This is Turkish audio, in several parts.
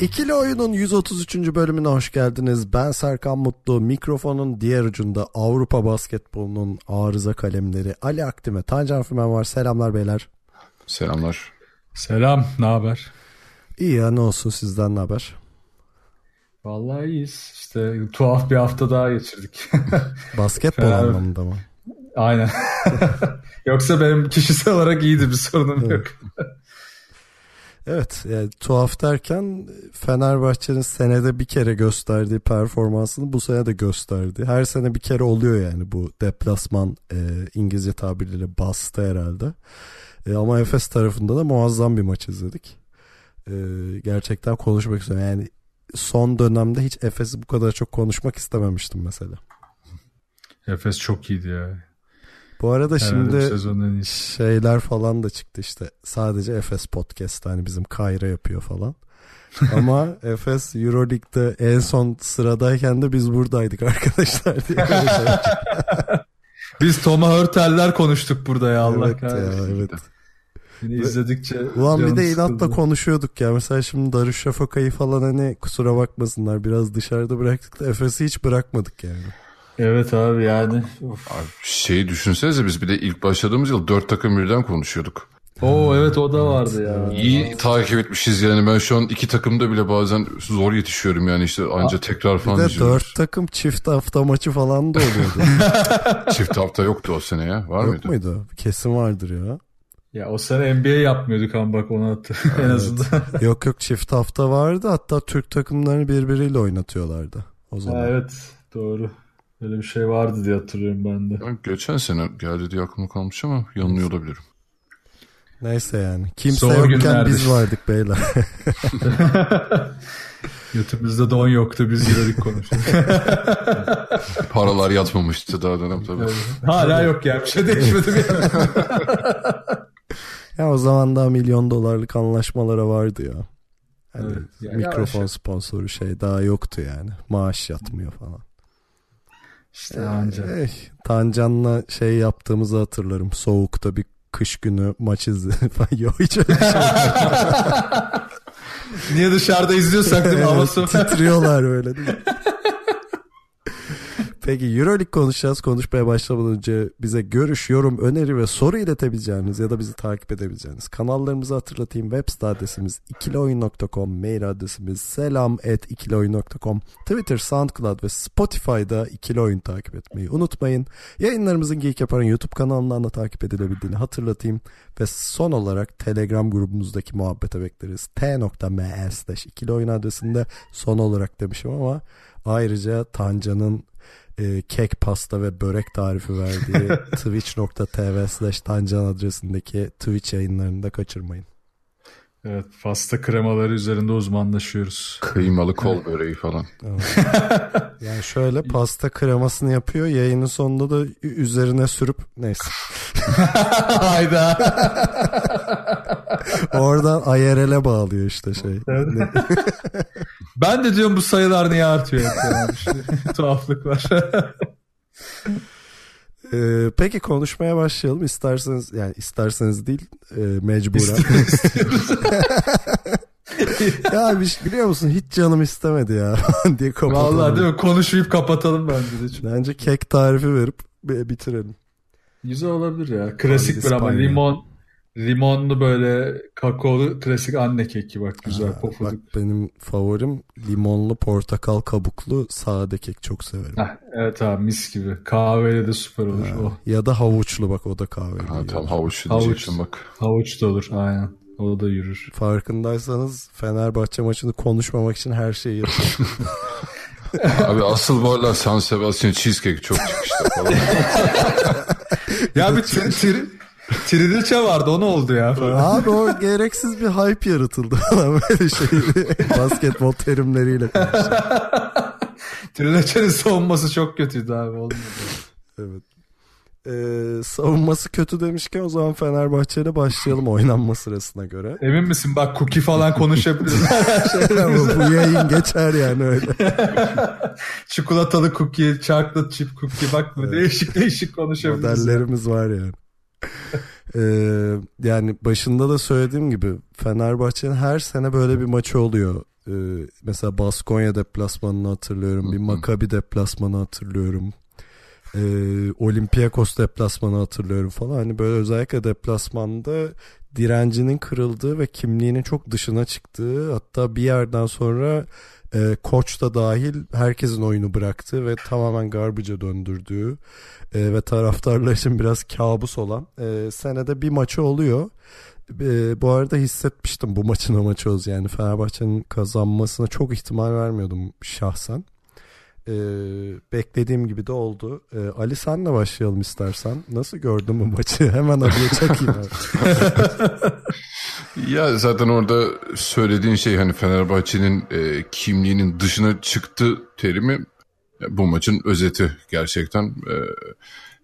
İkili Oyun'un 133. bölümüne hoş geldiniz. Ben Serkan Mutlu. Mikrofonun diğer ucunda Avrupa basketbolunun arıza kalemleri Ali Akdime, Tancan Fümen var. Selamlar beyler. Selamlar. Selam, ne haber? İyi ya ne olsun sizden ne haber? Vallahi iyiyiz. İşte tuhaf bir hafta daha geçirdik. Basketbol Fena- anlamında mı? Aynen. Yoksa benim kişisel olarak iyiydi bir sorunum yok. Evet yani tuhaf derken Fenerbahçe'nin senede bir kere gösterdiği performansını bu sene de gösterdi. Her sene bir kere oluyor yani bu deplasman e, İngilizce tabiriyle bastı herhalde. E, ama Efes tarafında da muazzam bir maç izledik. E, gerçekten konuşmak istiyorum. Yani son dönemde hiç Efes'i bu kadar çok konuşmak istememiştim mesela. Efes çok iyiydi ya. Bu arada Herhalde şimdi şeyler falan da çıktı işte. Sadece Efes podcast hani bizim Kayra yapıyor falan. Ama Efes Euroleague'de en son sıradayken de biz buradaydık arkadaşlar diye. şey. Biz Toma Hörtel'ler konuştuk burada ya Allah evet ya kahretsin. evet. Yine izledikçe Ulan bir de inatla sıkıldı. konuşuyorduk ya. Mesela şimdi Darüşşafaka'yı falan hani kusura bakmasınlar biraz dışarıda bıraktık da Efes'i hiç bırakmadık yani. Evet abi yani. Of. Abi şeyi düşünsenize biz bir de ilk başladığımız yıl dört takım birden konuşuyorduk. Oo evet o da vardı ya. İyi takip etmişiz yani ben şu an iki takımda bile bazen zor yetişiyorum yani işte anca tekrar Bir falan de izliyoruz. dört takım çift hafta maçı falan da oluyordu. Çift hafta yoktu o sene ya var Yok mıydı? muydu? Kesin vardır ya. Ya o sene NBA yapmıyorduk ama bak onu hatır. en azından. Yok yok çift hafta vardı. Hatta Türk takımlarını birbiriyle oynatıyorlardı o zaman. Ha, evet doğru. Öyle bir şey vardı diye hatırlıyorum ben de. Ben geçen sene geldi diye aklımda kalmış ama yanılıyor olabilirim. Neyse yani. Kimse Zor yokken günlerdi. biz vardık beyler. YouTube'umuzda don yoktu biz Euroleague konuşuyorduk. Paralar yatmamıştı daha dönem tabii. Hala yok ya bir şey değişmedi bir ya o zaman daha milyon dolarlık anlaşmalara vardı ya. Hani Evet. Ya mikrofon yavaş- sponsoru şey daha yoktu yani. Maaş yatmıyor falan. İşte anca. Eh, Tancan'la şey yaptığımızı hatırlarım. Soğukta bir kış günü maç izledik falan. Yok hiç öyle şey. Niye dışarıda izliyorsak değil mi? Evet, titriyorlar öyle değil mi? Peki Euroleague konuşacağız. Konuşmaya başlamadan önce bize görüş, yorum, öneri ve soru iletebileceğiniz ya da bizi takip edebileceğiniz kanallarımızı hatırlatayım. Web site adresimiz ikilioyun.com, mail adresimiz selam at ikilioyun.com, Twitter, SoundCloud ve Spotify'da ikili oyun takip etmeyi unutmayın. Yayınlarımızın Geek Yapar'ın YouTube kanalından da takip edilebildiğini hatırlatayım. Ve son olarak Telegram grubumuzdaki muhabbete bekleriz. t.me slash ikili oyun adresinde son olarak demişim ama ayrıca Tancan'ın e, kek pasta ve börek tarifi verdiği twitch.tv slash tancan adresindeki Twitch yayınlarını da kaçırmayın. Evet pasta kremaları üzerinde uzmanlaşıyoruz. Kıymalı kol böreği falan. Yani şöyle pasta kremasını yapıyor yayının sonunda da üzerine sürüp neyse. Hayda. Oradan IRL'e bağlıyor işte şey. Ben de diyorum bu sayılar niye artıyor yani. İşte tuhaflık var. Ee, peki konuşmaya başlayalım isterseniz yani isterseniz değil e, mecburen. ya bir, şey- biliyor musun hiç canım istemedi ya diye kapatalım. Vallahi değil mi? Konuşmayıp kapatalım bence de. Bence kek tarifi verip bi- bitirelim. Güzel olabilir ya. Klasik bir ama limon limonlu böyle kakaolu klasik anne keki bak güzel Bak pofuduk. benim favorim limonlu portakal kabuklu sade kek çok severim. Heh, evet abi mis gibi. Kahveyle de süper olur. Ha, Oh, Ya da havuçlu bak o da kahve. Ha, tam havuç Havuç. bak. havuç da olur aynen. O da yürür. Farkındaysanız Fenerbahçe maçını konuşmamak için her şeyi yapıyor. Abi asıl bu aralar San Sebastian cheesecake çok çıkışta falan. Ya bir tri- tri- Trileçe vardı o ne oldu ya falan. Abi o gereksiz bir hype yaratıldı. Böyle şey basketbol terimleriyle. Trileçe'nin savunması çok kötüydü abi. Olmadı. Evet. Ee, savunması kötü demişken o zaman Fenerbahçe ile başlayalım oynanma sırasına göre. Emin misin? Bak cookie falan konuşabiliriz. Ama bu yayın geçer yani öyle. Çikolatalı cookie, chocolate chip cookie. Bak bu değişik değişik konuşabiliriz. Modellerimiz var yani. Ee, yani başında da söylediğim gibi Fenerbahçe'nin her sene böyle bir maçı oluyor. Ee, mesela Baskonya deplasmanını hatırlıyorum. Bir Maccabi deplasmanı hatırlıyorum. Ee, Olympiakos deplasmanı hatırlıyorum falan. Hani böyle özellikle deplasmanda direncinin kırıldığı ve kimliğinin çok dışına çıktığı hatta bir yerden sonra e, koç da dahil herkesin oyunu bıraktığı ve tamamen garbage'a döndürdüğü e, ve taraftarlar için biraz kabus olan e, senede bir maçı oluyor. E, bu arada hissetmiştim bu maçın o maçı olacak. Yani Fenerbahçe'nin kazanmasına çok ihtimal vermiyordum şahsen. E, beklediğim gibi de oldu. E, Ali senle başlayalım istersen. Nasıl gördün bu maçı? Hemen Ali'ye çekeyim. Ya zaten orada söylediğin şey hani Fenerbahçe'nin e, kimliğinin dışına çıktı terimi bu maçın özeti gerçekten. E,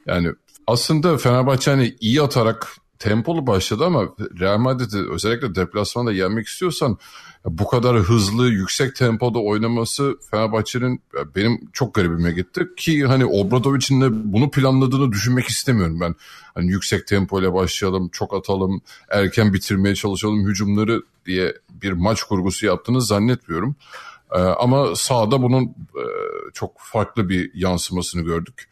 yani aslında Fenerbahçe hani iyi atarak tempolu başladı ama Real Madrid'i özellikle deplasmanda yenmek istiyorsan bu kadar hızlı, yüksek tempoda oynaması Fenerbahçe'nin benim çok garibime gitti. Ki hani Obradovic'in de bunu planladığını düşünmek istemiyorum ben. Hani yüksek tempo ile başlayalım, çok atalım, erken bitirmeye çalışalım hücumları diye bir maç kurgusu yaptığını zannetmiyorum. Ee, ama sahada bunun e, çok farklı bir yansımasını gördük.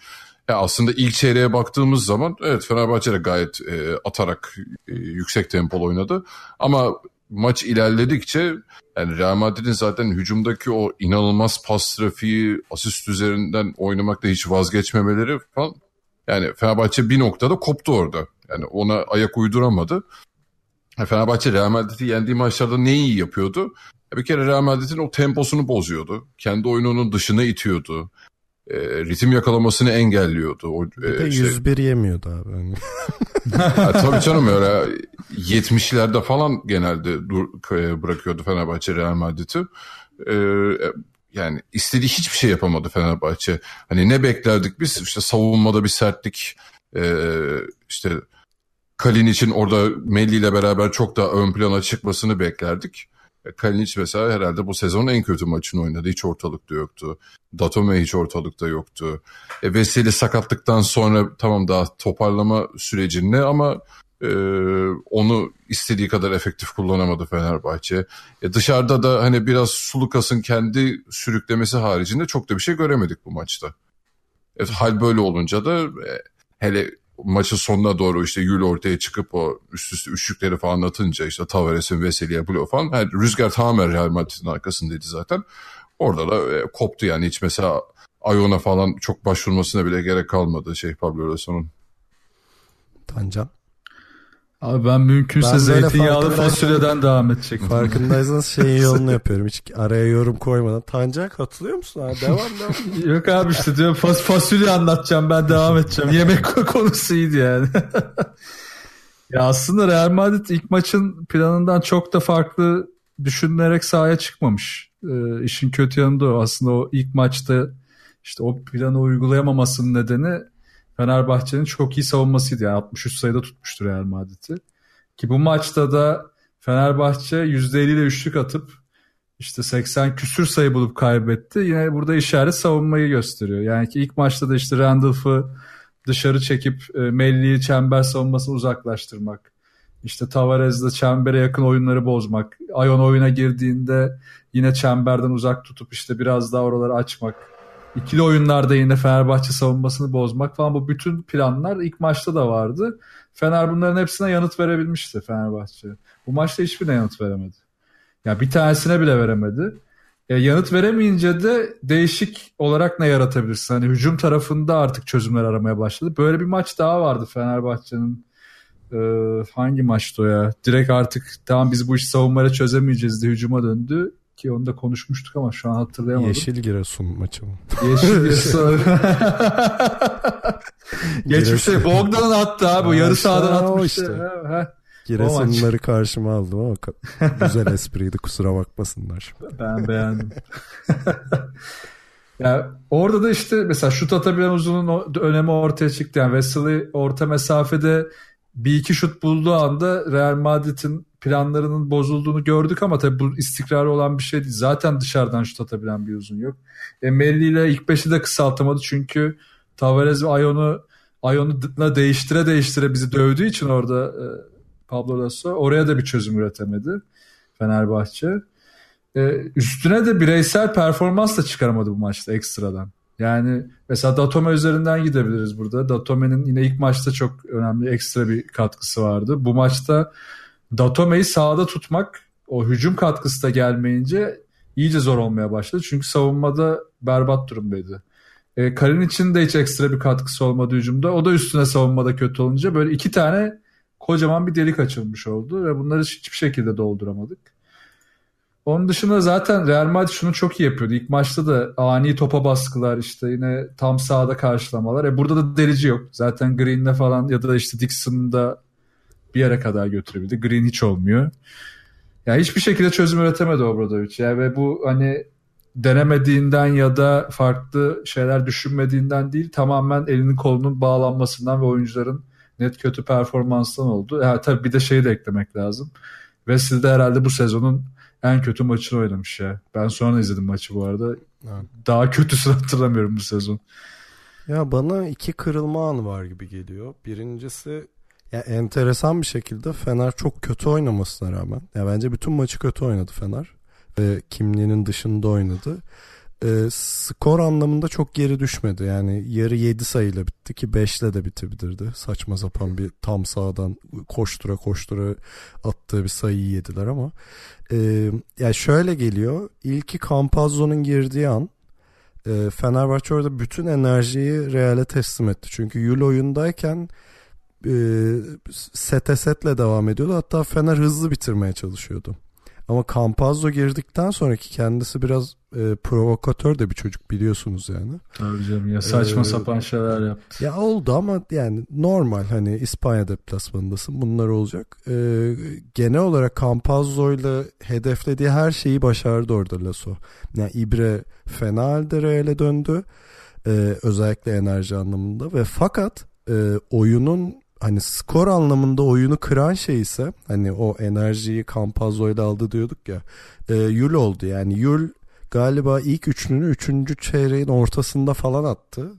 Ya aslında ilk çeyreğe baktığımız zaman evet Fenerbahçe de gayet e, atarak e, yüksek tempolu oynadı. Ama maç ilerledikçe yani Real Madrid'in zaten hücumdaki o inanılmaz pas trafiği, asist üzerinden oynamakta hiç vazgeçmemeleri falan. Yani Fenerbahçe bir noktada koptu orada. Yani ona ayak uyduramadı. Fenerbahçe Real Madrid'i yendiği maçlarda ne iyi yapıyordu? Bir kere Real Madrid'in o temposunu bozuyordu. Kendi oyununun dışına itiyordu. E, ritim yakalamasını engelliyordu. O, e, şey... 101 yemiyordu abi. Yani. ha, tabii canım öyle 70'lerde falan genelde dur, e, bırakıyordu Fenerbahçe Real Madrid'i. E, yani istediği hiçbir şey yapamadı Fenerbahçe. Hani ne beklerdik biz? İşte savunmada bir sertlik, e, işte Kalin için orada Melli ile beraber çok daha ön plana çıkmasını beklerdik. Kalinic mesela herhalde bu sezonun en kötü maçını oynadı. Hiç ortalıkta yoktu. Datome hiç ortalıkta yoktu. E, Veseli sakatlıktan sonra tamam daha toparlama sürecinde ama e, onu istediği kadar efektif kullanamadı Fenerbahçe. E, dışarıda da hani biraz Sulukas'ın kendi sürüklemesi haricinde çok da bir şey göremedik bu maçta. E, hal böyle olunca da e, hele maçın sonuna doğru işte Yül ortaya çıkıp o üst üste üçlükleri falan atınca işte Tavares'in Veseli'ye blok falan. Yani rüzgar tamamen Real Madrid'in arkasındaydı zaten. Orada da e, koptu yani hiç mesela Ayon'a falan çok başvurmasına bile gerek kalmadı şey Pablo Lasso'nun. Tancan. Abi ben mümkünse ben zeytinyağlı fasulyeden devam edecek. Farkındaysanız şeyin yolunu yapıyorum. Hiç araya yorum koymadan. Tanca katılıyor musun? Ha, devam devam. Yok abi işte diyorum fas fasulye anlatacağım ben devam edeceğim. Yemek konusuydu yani. ya aslında Real Madrid ilk maçın planından çok da farklı düşünülerek sahaya çıkmamış. Ee, işin kötü yanı da o. Aslında o ilk maçta işte o planı uygulayamamasının nedeni Fenerbahçe'nin çok iyi savunmasıydı. Yani 63 sayıda tutmuştur Real Madrid'i. Ki bu maçta da Fenerbahçe %50 ile üçlük atıp işte 80 küsür sayı bulup kaybetti. Yine burada işaret savunmayı gösteriyor. Yani ki ilk maçta da işte Randolph'ı dışarı çekip e, Melli'yi çember savunmasını uzaklaştırmak. İşte Tavares'le çembere yakın oyunları bozmak. Ayon oyuna girdiğinde yine çemberden uzak tutup işte biraz daha oraları açmak. İkili oyunlarda yine Fenerbahçe savunmasını bozmak falan bu bütün planlar ilk maçta da vardı. Fener bunların hepsine yanıt verebilmişti Fenerbahçe. Bu maçta hiçbirine yanıt veremedi. Ya bir tanesine bile veremedi. E, yanıt veremeyince de değişik olarak ne yaratabilirsin? Hani hücum tarafında artık çözümler aramaya başladı. Böyle bir maç daha vardı Fenerbahçe'nin. E, hangi maçtı o ya? Direkt artık tamam biz bu işi savunmayla çözemeyeceğiz de hücuma döndü ki onu da konuşmuştuk ama şu an hatırlayamadım. Yeşil Giresun maçı mı? Yeşil Giresun. Geçmişte Bogdan'ın attı abi. Bu yarı sahadan atmıştı. Işte. Ha, Giresunları karşıma aldım ama güzel espriydi kusura bakmasınlar. Ben beğendim. ya orada da işte mesela şut atabilen uzunun önemi ortaya çıktı. Yani Wesley orta mesafede bir iki şut bulduğu anda Real Madrid'in planlarının bozulduğunu gördük ama tabii bu istikrarı olan bir şey değil. Zaten dışarıdan şut atabilen bir uzun yok. E, Melli ile ilk beşi de kısaltamadı çünkü Tavares ve Ayon'u Ayon'u değiştire değiştire bizi dövdüğü için orada e, Pablo Lasso oraya da bir çözüm üretemedi Fenerbahçe. E, üstüne de bireysel performans da çıkaramadı bu maçta ekstradan. Yani mesela Datome üzerinden gidebiliriz burada. Datome'nin yine ilk maçta çok önemli ekstra bir katkısı vardı. Bu maçta Datome'yi sahada tutmak o hücum katkısı da gelmeyince iyice zor olmaya başladı. Çünkü savunmada berbat durumdaydı. E, Karin için de hiç ekstra bir katkısı olmadı hücumda. O da üstüne savunmada kötü olunca böyle iki tane kocaman bir delik açılmış oldu ve bunları hiçbir şekilde dolduramadık. Onun dışında zaten Real Madrid şunu çok iyi yapıyordu. İlk maçta da ani topa baskılar işte yine tam sahada karşılamalar. E burada da delici yok. Zaten Green'le falan ya da işte Dixon'da bir yere kadar götürebildi. Green hiç olmuyor. Yani hiçbir şekilde çözüm üretemedi Obradovic. Yani ve bu hani denemediğinden ya da farklı şeyler düşünmediğinden değil tamamen elinin kolunun bağlanmasından ve oyuncuların net kötü performanstan oldu. Yani tabii bir de şeyi de eklemek lazım. Wesley de herhalde bu sezonun en kötü maçını oynamış ya. Ben sonra izledim maçı bu arada. Evet. Daha kötüsünü hatırlamıyorum bu sezon. Ya bana iki kırılma anı var gibi geliyor. Birincisi ya enteresan bir şekilde Fener çok kötü oynamasına rağmen ya bence bütün maçı kötü oynadı Fener ve kimliğinin dışında oynadı. E, skor anlamında çok geri düşmedi. Yani yarı 7 sayıyla bitti ki 5'le de bitebilirdi. Saçma sapan bir tam sağdan koştura koştura attığı bir sayıyı yediler ama e, yani şöyle geliyor. İlki Campazzo'nun girdiği an e, Fenerbahçe orada bütün enerjiyi Real'e teslim etti. Çünkü Yul oyundayken e, sete setle devam ediyordu. Hatta Fener hızlı bitirmeye çalışıyordu. Ama Campazzo girdikten sonraki kendisi biraz e, provokatör de bir çocuk biliyorsunuz yani. Tabii canım ya saçma ee, sapan şeyler yaptı. Ya oldu ama yani normal hani İspanya deplasmanındasın bunlar olacak. Ee, genel olarak Campazzo ile hedeflediği her şeyi başardı orada Lasso. Yani İbre fena halde Real'e döndü. Ee, özellikle enerji anlamında ve fakat e, oyunun hani skor anlamında oyunu kıran şey ise hani o enerjiyi Campazzo ile aldı diyorduk ya e, Yul oldu. Yani Yul galiba ilk üçlünü üçüncü çeyreğin ortasında falan attı.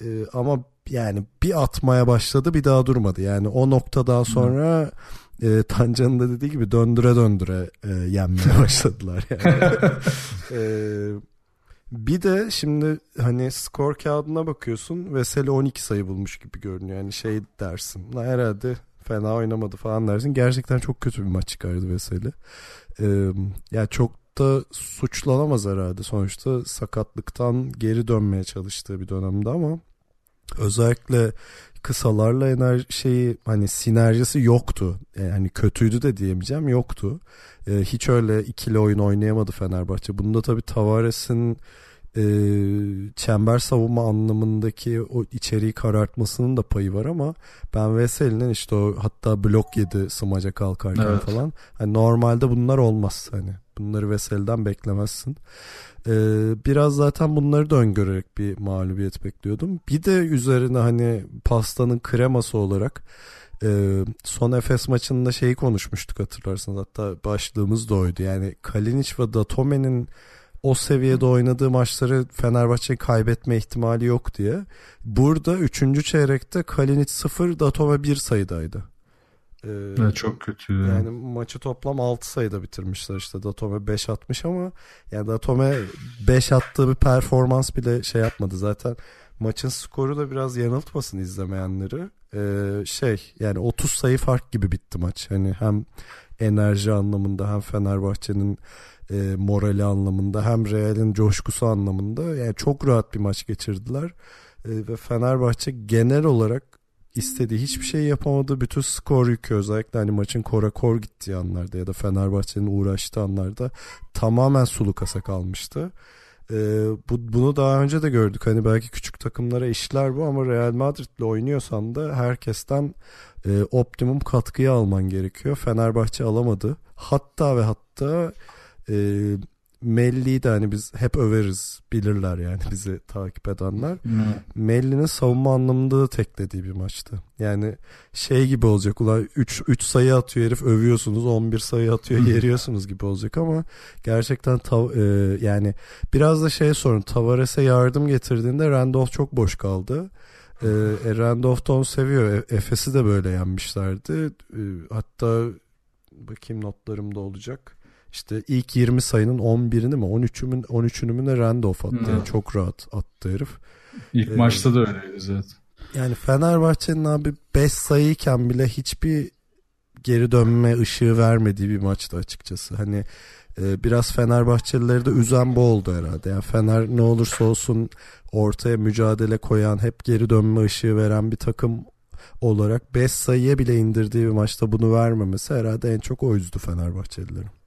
E, ama yani bir atmaya başladı bir daha durmadı. Yani o noktadan sonra e, Tancan'ın da dediği gibi döndüre döndüre e, yenmeye başladılar yani. e, bir de şimdi hani skor kağıdına bakıyorsun Veseli 12 sayı bulmuş gibi görünüyor. Yani şey dersin. Herhalde fena oynamadı falan dersin. Gerçekten çok kötü bir maç çıkardı Veseli. Ee, yani çok da suçlanamaz herhalde. Sonuçta sakatlıktan geri dönmeye çalıştığı bir dönemde ama özellikle kısalarla enerji şeyi hani sinerjisi yoktu. Yani hani kötüydü de diyemeyeceğim yoktu. Ee, hiç öyle ikili oyun oynayamadı Fenerbahçe. Bunda tabii Tavares'in e, çember savunma anlamındaki o içeriği karartmasının da payı var ama ben Veseli'nin işte o hatta blok yedi smaca kalkarken evet. falan. Hani normalde bunlar olmaz hani. Bunları Veseli'den beklemezsin. Ee, biraz zaten bunları da öngörerek bir mağlubiyet bekliyordum. Bir de üzerine hani pastanın kreması olarak e, son Efes maçında şeyi konuşmuştuk hatırlarsınız. Hatta başlığımız da oydu. Yani Kalinic ve Datome'nin o seviyede oynadığı maçları Fenerbahçe kaybetme ihtimali yok diye. Burada 3. çeyrekte Kalinic 0, Datome 1 sayıdaydı. Ee, çok kötü. Yani. yani maçı toplam 6 sayıda bitirmişler işte Datome 5 atmış ama yani Datome 5 attığı bir performans bile şey yapmadı zaten maçın skoru da biraz yanıltmasın izlemeyenleri ee, şey yani 30 sayı fark gibi bitti maç hani hem enerji anlamında hem Fenerbahçe'nin e, morali anlamında hem Real'in coşkusu anlamında yani çok rahat bir maç geçirdiler e, ve Fenerbahçe genel olarak istediği hiçbir şey yapamadı. Bütün skor yükü özellikle hani maçın kora kor gittiği anlarda ya da Fenerbahçe'nin uğraştığı anlarda tamamen Sulukas'a kalmıştı. Ee, bu, bunu daha önce de gördük. Hani belki küçük takımlara işler bu ama Real Madrid'le oynuyorsan da herkesten e, optimum katkıyı alman gerekiyor. Fenerbahçe alamadı. Hatta ve hatta e, Melli'yi de hani biz hep överiz bilirler yani bizi takip edenler. Hmm. Melli'nin savunma anlamında da teklediği bir maçtı. Yani şey gibi olacak ulan 3 3 sayı atıyor herif övüyorsunuz 11 sayı atıyor yeriyorsunuz gibi olacak ama gerçekten tav- e, yani biraz da şey sorun Tavares'e yardım getirdiğinde Randolph çok boş kaldı. E, e, Randolph da onu seviyor. E, Efes'i de böyle yenmişlerdi. E, hatta bakayım notlarımda olacak. İşte ilk 20 sayının 11'ini mi 13'ünü 13'ünü mü ne Randolph attı. Yani çok rahat attı herif. İlk ee, maçta da öyleydi zaten. Yani Fenerbahçe'nin abi 5 sayıyken bile hiçbir geri dönme ışığı vermediği bir maçtı açıkçası. Hani e, biraz Fenerbahçelileri de üzen bu oldu herhalde. Yani Fener ne olursa olsun ortaya mücadele koyan, hep geri dönme ışığı veren bir takım olarak 5 sayıya bile indirdiği bir maçta bunu vermemesi herhalde en çok o üzdü Fenerbahçelilerin.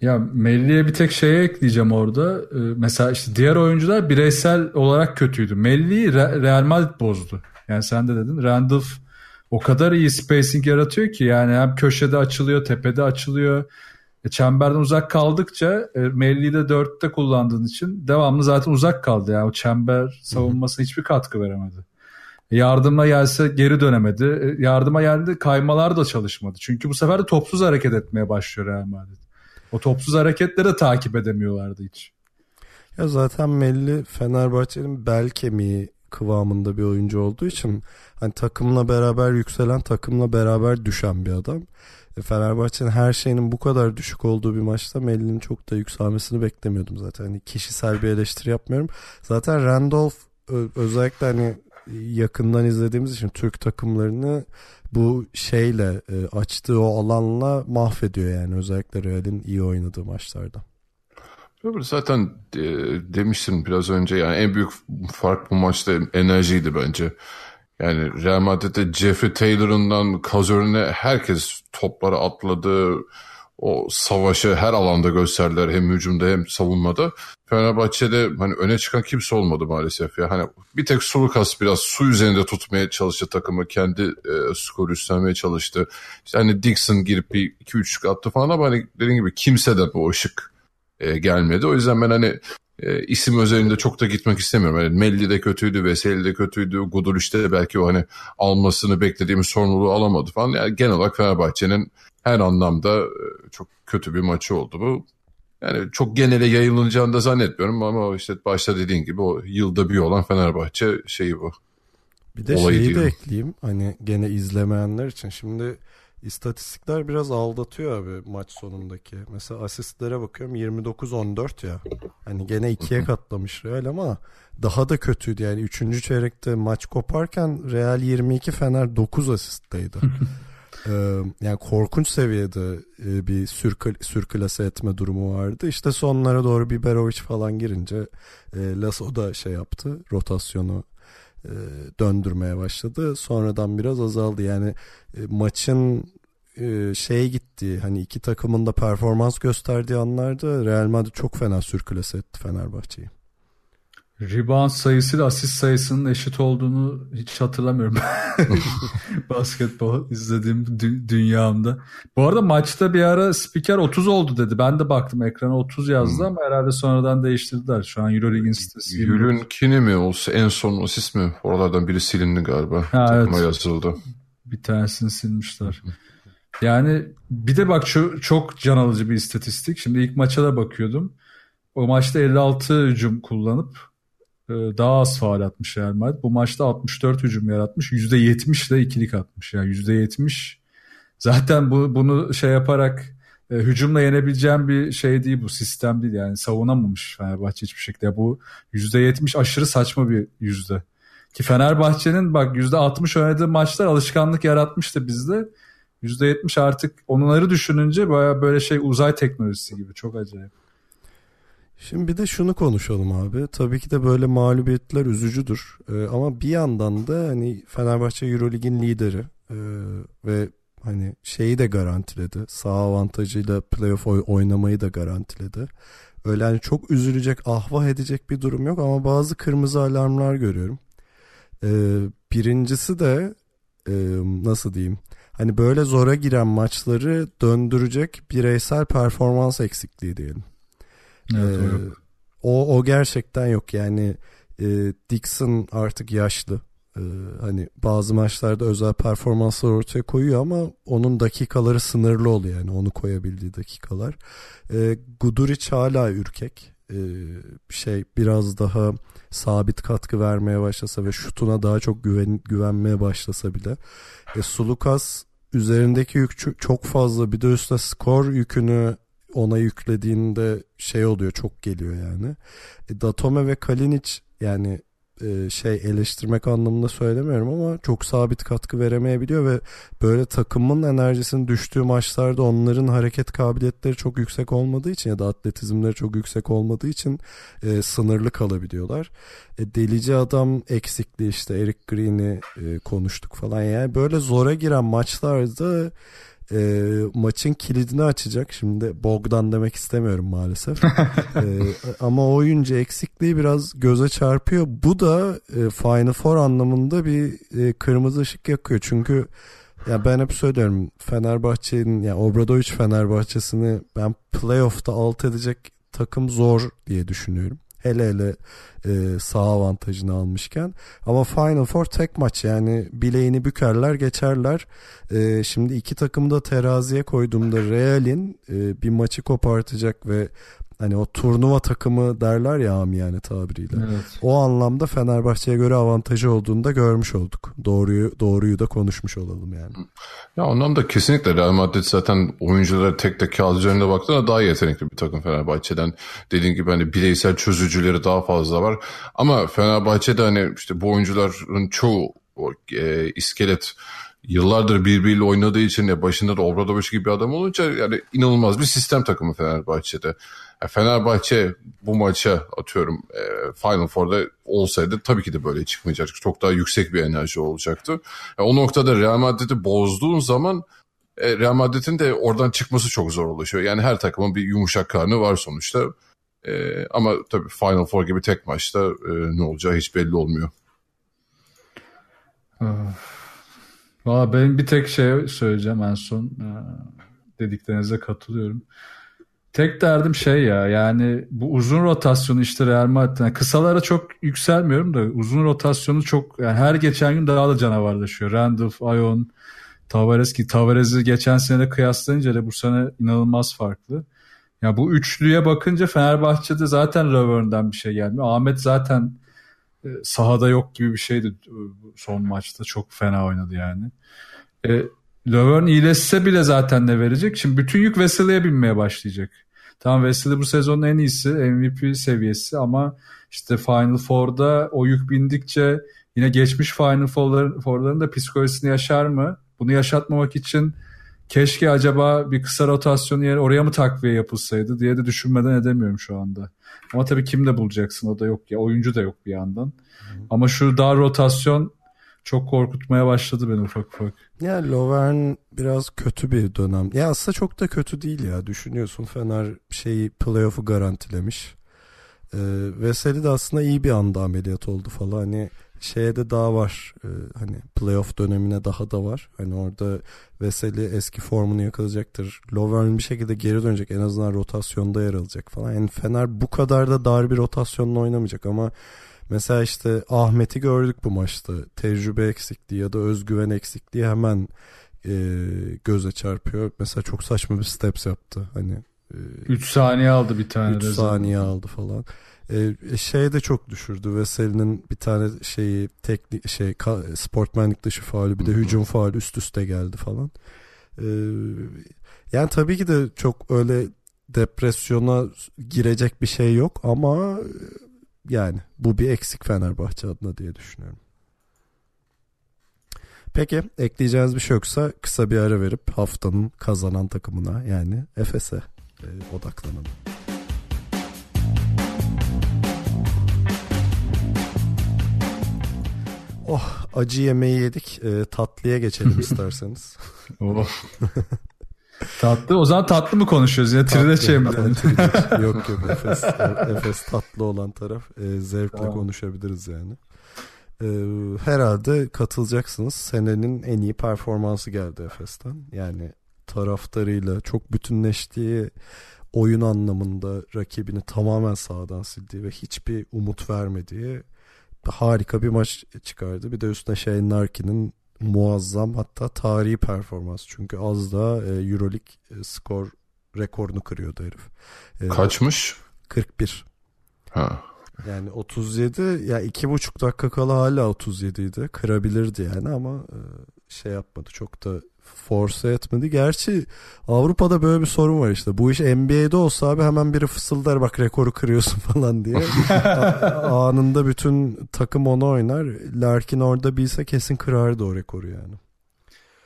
Ya Melli'ye bir tek şeye ekleyeceğim orada. Ee, mesela işte diğer oyuncular bireysel olarak kötüydü. Melli'yi Real Madrid bozdu. Yani sen de dedin. Randolph o kadar iyi spacing yaratıyor ki yani hem köşede açılıyor, tepede açılıyor. E, çemberden uzak kaldıkça e, Melli'yi de dörtte kullandığın için devamlı zaten uzak kaldı. Yani o çember savunmasına hiçbir katkı veremedi. E, yardıma gelse geri dönemedi. E, yardıma geldi kaymalar da çalışmadı. Çünkü bu sefer de topsuz hareket etmeye başlıyor Real Madrid. O topsuz hareketleri takip edemiyorlardı hiç. Ya zaten Melli Fenerbahçe'nin bel kemiği kıvamında bir oyuncu olduğu için hani takımla beraber yükselen takımla beraber düşen bir adam. E, Fenerbahçe'nin her şeyinin bu kadar düşük olduğu bir maçta Melli'nin çok da yükselmesini beklemiyordum zaten. Hani kişisel bir eleştiri yapmıyorum. Zaten Randolph özellikle hani yakından izlediğimiz için Türk takımlarını bu şeyle e, açtığı o alanla mahvediyor yani özellikle Real'in iyi oynadığı maçlarda. Zaten e, demiştim biraz önce yani en büyük fark bu maçta enerjiydi bence. Yani Real Madrid'de Jeffrey Taylor'ından Kazör'üne herkes toplara atladı o savaşı her alanda gösterdiler hem hücumda hem savunmada. Fenerbahçe'de hani öne çıkan kimse olmadı maalesef ya. Hani bir tek Sulukas biraz su üzerinde tutmaya çalıştı takımı. Kendi e, skoru üstlenmeye çalıştı. İşte hani Dixon girip bir 2-3 attı falan ama hani dediğim gibi kimse de bu ışık e, gelmedi. O yüzden ben hani e, isim özelinde çok da gitmek istemiyorum. Yani Melli de kötüydü, Veseli de kötüydü. Gudur işte belki o hani almasını beklediğimiz sorumluluğu alamadı falan. Yani genel olarak Fenerbahçe'nin her anlamda e, çok kötü bir maçı oldu bu. Yani çok genele yayılacağını da zannetmiyorum ama işte başta dediğin gibi o yılda bir olan Fenerbahçe şeyi bu. Bir de Olayı şeyi diyorum. de ekleyeyim hani gene izlemeyenler için şimdi istatistikler biraz aldatıyor abi maç sonundaki. Mesela asistlere bakıyorum 29-14 ya. Hani gene ikiye katlamış Real ama daha da kötüydü yani 3. çeyrekte maç koparken Real 22 Fener 9 asistteydi. Ee, yani korkunç seviyede e, bir sürkül, sürkülase etme durumu vardı. İşte sonlara doğru Biberovic falan girince e, Lasso da şey yaptı. Rotasyonu e, döndürmeye başladı. Sonradan biraz azaldı. Yani e, maçın e, gitti. Hani iki takımın da performans gösterdiği anlarda Real Madrid çok fena sürkülase etti Fenerbahçe'yi. Rebound sayısıyla asist sayısının eşit olduğunu hiç hatırlamıyorum. Basketbol izlediğim dü- dünyamda. Bu arada maçta bir ara spiker 30 oldu dedi. Ben de baktım ekrana 30 yazdı hmm. ama herhalde sonradan değiştirdiler. Şu an Euroleague'in sitesi. Euroleague'in mi olsa en son asist mi? Oralardan biri silindi galiba. Ha, Takıma evet. yazıldı. Bir tanesini silmişler. Yani bir de bak şu çok can alıcı bir istatistik. Şimdi ilk maça da bakıyordum. O maçta 56 hücum kullanıp daha az faal atmış Real Madrid. Bu maçta 64 hücum yaratmış. %70 ile ikilik atmış. Yani %70 zaten bu bunu şey yaparak e, hücumla yenebileceğim bir şey değil bu sistem değil yani savunamamış Fenerbahçe hiçbir şekilde. Bu %70 aşırı saçma bir yüzde. Ki Fenerbahçe'nin bak %60 oynadığı maçlar alışkanlık yaratmıştı bizde. %70 artık onları düşününce baya böyle şey uzay teknolojisi gibi çok acayip. Şimdi bir de şunu konuşalım abi. Tabii ki de böyle mağlubiyetler üzücüdür. Ee, ama bir yandan da hani Fenerbahçe Eurolig'in lideri ee, ve hani şeyi de garantiledi. Sağ avantajıyla playoff oynamayı da garantiledi. Öyle hani çok üzülecek, ahvah edecek bir durum yok ama bazı kırmızı alarmlar görüyorum. Ee, birincisi de e, nasıl diyeyim? Hani böyle zora giren maçları döndürecek bireysel performans eksikliği diyelim. Evet, ee, o, o gerçekten yok yani e, Dixon artık yaşlı. Ee, hani bazı maçlarda özel performanslar ortaya koyuyor ama onun dakikaları sınırlı oluyor yani onu koyabildiği dakikalar. Ee, Guduric hala ürkek. Ee, şey biraz daha sabit katkı vermeye başlasa ve şutuna daha çok güven, güvenmeye başlasa bile. E, Sulukas üzerindeki yük çok fazla bir de üstüne skor yükünü ona yüklediğinde şey oluyor çok geliyor yani. E, Datome ve Kalinic yani e, şey eleştirmek anlamında söylemiyorum ama çok sabit katkı veremeyebiliyor ve böyle takımın enerjisinin düştüğü maçlarda onların hareket kabiliyetleri çok yüksek olmadığı için ya da atletizmleri çok yüksek olmadığı için e, sınırlı kalabiliyorlar. E, delici adam eksikliği işte Eric Green'i e, konuştuk falan yani böyle zora giren maçlarda e, maçın kilidini açacak. Şimdi Bogdan demek istemiyorum maalesef. e, ama oyuncu eksikliği biraz göze çarpıyor. Bu da e, Final Four anlamında bir e, kırmızı ışık yakıyor. Çünkü ya ben hep söylüyorum Fenerbahçe'nin yani Obradoviç Fenerbahçe'sini ben playoff'ta alt edecek takım zor diye düşünüyorum. Hele hele e, sağ avantajını almışken. Ama Final Four tek maç yani bileğini bükerler geçerler. E, şimdi iki takımı da teraziye koyduğumda Real'in e, bir maçı kopartacak ve Hani o turnuva takımı derler ya yani tabiriyle. Evet. O anlamda Fenerbahçe'ye göre avantajı olduğunu da görmüş olduk. Doğruyu doğruyu da konuşmuş olalım yani. Ya anlamda kesinlikle Real Madrid zaten oyunculara tek tek kağıt üzerinde baktığında daha yetenekli bir takım Fenerbahçe'den. Dediğim gibi hani bireysel çözücüleri daha fazla var. Ama Fenerbahçe'de hani işte bu oyuncuların çoğu o, e, iskelet yıllardır birbiriyle oynadığı için ya başında da Obradoviç gibi bir adam olunca yani inanılmaz bir sistem takımı Fenerbahçe'de. Fenerbahçe bu maça atıyorum e, Final Four'da olsaydı tabii ki de böyle çıkmayacak. Çok daha yüksek bir enerji olacaktı. Yani o noktada Real Madrid'i bozduğun zaman e, Real Madrid'in de oradan çıkması çok zor oluşuyor. Yani her takımın bir yumuşak karnı var sonuçta. E, ama tabii Final Four gibi tek maçta e, ne olacağı hiç belli olmuyor. Valla benim bir tek şey söyleyeceğim en son. E, dediklerinize katılıyorum. Tek derdim şey ya yani bu uzun rotasyonu işte Real Madrid. Yani kısalara çok yükselmiyorum da uzun rotasyonu çok yani her geçen gün daha da canavarlaşıyor. Randolph, Ayon, Tavares ki Tavares'i geçen sene kıyaslayınca da bu sene inanılmaz farklı. Ya bu üçlüye bakınca Fenerbahçe'de zaten Lavern'den bir şey gelmiyor. Ahmet zaten e, sahada yok gibi bir şeydi son maçta. Çok fena oynadı yani. E, Laverne iyileşse bile zaten ne verecek? Şimdi bütün yük Vesely'e binmeye başlayacak. Tamam Wesley bu sezonun en iyisi MVP seviyesi ama işte Final Four'da o yük bindikçe yine geçmiş Final Four'ların da psikolojisini yaşar mı? Bunu yaşatmamak için keşke acaba bir kısa rotasyon yer oraya mı takviye yapılsaydı diye de düşünmeden edemiyorum şu anda. Ama tabii kim de bulacaksın o da yok ya oyuncu da yok bir yandan. Hı. Ama şu dar rotasyon çok korkutmaya başladı beni ufak ufak. Ya Lovern biraz kötü bir dönem. Ya aslında çok da kötü değil ya. Düşünüyorsun Fener şeyi playoff'u garantilemiş. Ee, Veseli de aslında iyi bir anda ameliyat oldu falan. Hani şeye de daha var. Ee, hani playoff dönemine daha da var. Hani orada Veseli eski formunu yakalayacaktır. Lovern bir şekilde geri dönecek. En azından rotasyonda yer alacak falan. Yani Fener bu kadar da dar bir rotasyonla oynamayacak ama Mesela işte Ahmet'i gördük bu maçta. Tecrübe eksikliği ya da özgüven eksikliği hemen e, göze çarpıyor. Mesela çok saçma bir steps yaptı. Hani 3 e, saniye aldı bir tane. 3 saniye aldı falan. E, şey de çok düşürdü. Veseli'nin bir tane şeyi teknik şey sportmenlik dışı faulü bir de hücum faulü üst üste geldi falan. E, yani tabii ki de çok öyle depresyona girecek bir şey yok ama yani bu bir eksik Fenerbahçe adına diye düşünüyorum. Peki ekleyeceğiniz bir şey yoksa kısa bir ara verip haftanın kazanan takımına yani Efes'e e, odaklanalım. Oh acı yemeği yedik e, tatlıya geçelim isterseniz. oh. tatlı. O zaman tatlı mı konuşuyoruz? Yine trileçe mi? yok yok Efes, Efes tatlı olan taraf. E, zevkle tamam. konuşabiliriz yani. E, herhalde katılacaksınız. Senenin en iyi performansı geldi Efes'ten. Yani taraftarıyla çok bütünleştiği oyun anlamında rakibini tamamen sağdan sildiği ve hiçbir umut vermediği harika bir maç çıkardı. Bir de üstüne şey Narkin'in muazzam hatta tarihi performans. Çünkü az da e, Euroleague e, skor rekorunu kırıyordu herif. E, Kaçmış? 41. Ha. Yani 37 ya iki buçuk dakika kala hala 37 idi. Kırabilirdi yani ama e, şey yapmadı. Çok da force etmedi. Gerçi Avrupa'da böyle bir sorun var işte. Bu iş NBA'de olsa abi hemen biri fısıldar bak rekoru kırıyorsun falan diye. Anında bütün takım onu oynar. Larkin orada bilse kesin kırardı o rekoru yani.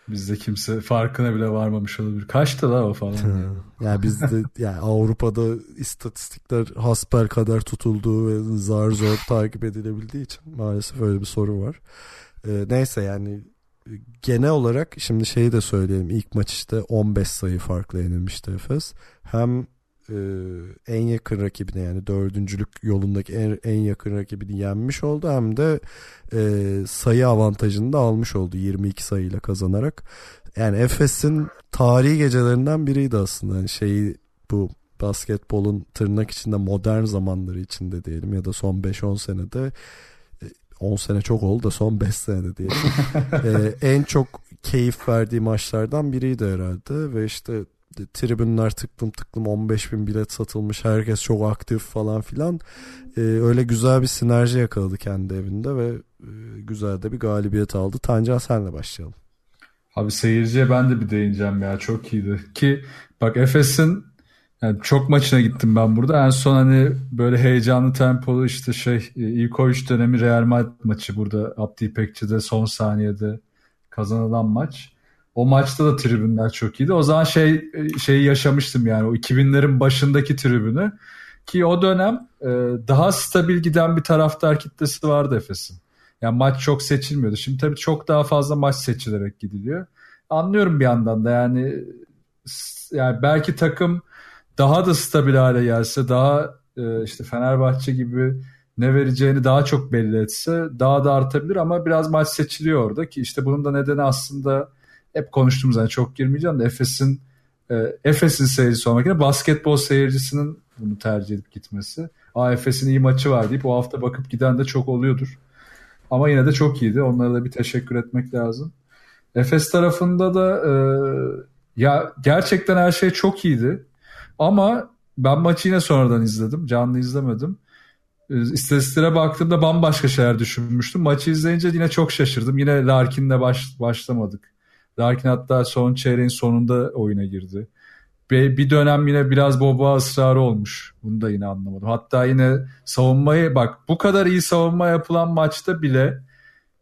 Bizde kimse farkına bile varmamış olabilir. Kaçtı la o falan. ya yani bizde yani Avrupa'da istatistikler hasper kadar tutulduğu ve zar zor takip edilebildiği için maalesef öyle bir soru var. Ee, neyse yani genel olarak şimdi şeyi de söyleyelim. İlk maç işte 15 sayı farklı yenilmişti Efes. Hem e, en yakın rakibine yani dördüncülük yolundaki en, en yakın rakibini yenmiş oldu hem de e, sayı avantajını da almış oldu 22 sayıyla kazanarak. Yani Efes'in tarihi gecelerinden biriydi aslında. Yani şeyi bu basketbolun tırnak içinde modern zamanları içinde diyelim ya da son 5-10 senede 10 sene çok oldu da son 5 senede diye. ee, en çok keyif verdiği maçlardan biriydi herhalde ve işte tribünler tıklım tıklım 15 bin bilet satılmış herkes çok aktif falan filan ee, öyle güzel bir sinerji yakaladı kendi evinde ve e, güzel de bir galibiyet aldı. Tancan senle başlayalım. Abi seyirciye ben de bir değineceğim ya çok iyiydi ki bak Efes'in yani çok maçına gittim ben burada. En son hani böyle heyecanlı tempolu işte şey e, ilk o üç dönemi Real Madrid maçı burada Abdi İpekçi'de son saniyede kazanılan maç. O maçta da tribünler çok iyiydi. O zaman şey e, şeyi yaşamıştım yani o 2000'lerin başındaki tribünü ki o dönem e, daha stabil giden bir taraftar kitlesi vardı Efes'in. Yani maç çok seçilmiyordu. Şimdi tabii çok daha fazla maç seçilerek gidiliyor. Anlıyorum bir yandan da yani yani belki takım daha da stabil hale gelse, daha e, işte Fenerbahçe gibi ne vereceğini daha çok belli etse daha da artabilir ama biraz maç seçiliyor orada ki işte bunun da nedeni aslında hep konuştuğumuz yani çok girmeyeceğim de Efes'in e, Efes'in seyircisi olmak yerine basketbol seyircisinin bunu tercih edip gitmesi. Aa Efes'in iyi maçı var deyip o hafta bakıp giden de çok oluyordur. Ama yine de çok iyiydi. Onlara da bir teşekkür etmek lazım. Efes tarafında da e, ya gerçekten her şey çok iyiydi. Ama ben maçı yine sonradan izledim. Canlı izlemedim. Ee, istatistiklere baktığımda bambaşka şeyler düşünmüştüm. Maçı izleyince yine çok şaşırdım. Yine Larkin'le baş, başlamadık. Larkin hatta son çeyreğin sonunda oyuna girdi. Ve bir dönem yine biraz Boba ısrarı olmuş. Bunu da yine anlamadım. Hatta yine savunmayı bak bu kadar iyi savunma yapılan maçta bile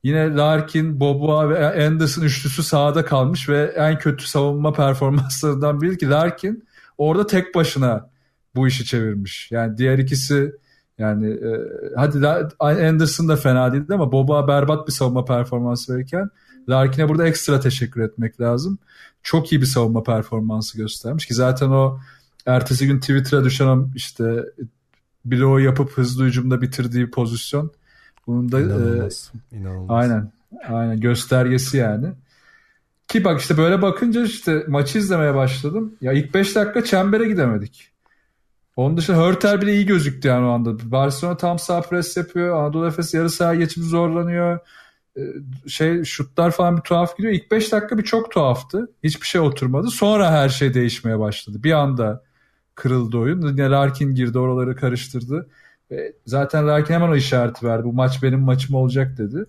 yine Larkin, Boba ve Anderson üçlüsü sahada kalmış ve en kötü savunma performanslarından biri ki Larkin orada tek başına bu işi çevirmiş. Yani diğer ikisi yani e, hadi Anderson da fena değildi ama Boba berbat bir savunma performansı verirken Larkin'e burada ekstra teşekkür etmek lazım. Çok iyi bir savunma performansı göstermiş ki zaten o ertesi gün Twitter'a düşen işte bloğu yapıp hızlı hücumda bitirdiği pozisyon bunun da inanılmaz, e, inanılmaz. aynen aynen göstergesi yani. Ki bak işte böyle bakınca işte maçı izlemeye başladım. Ya ilk 5 dakika çembere gidemedik. Onun dışında Hörter bile iyi gözüktü yani o anda. Barcelona tam sağ pres yapıyor. Anadolu Efes yarı saha geçip zorlanıyor. Ee, şey şutlar falan bir tuhaf gidiyor. İlk 5 dakika bir çok tuhaftı. Hiçbir şey oturmadı. Sonra her şey değişmeye başladı. Bir anda kırıldı oyun. Yine Larkin girdi oraları karıştırdı. Zaten Larkin hemen o işareti verdi. Bu maç benim maçım olacak dedi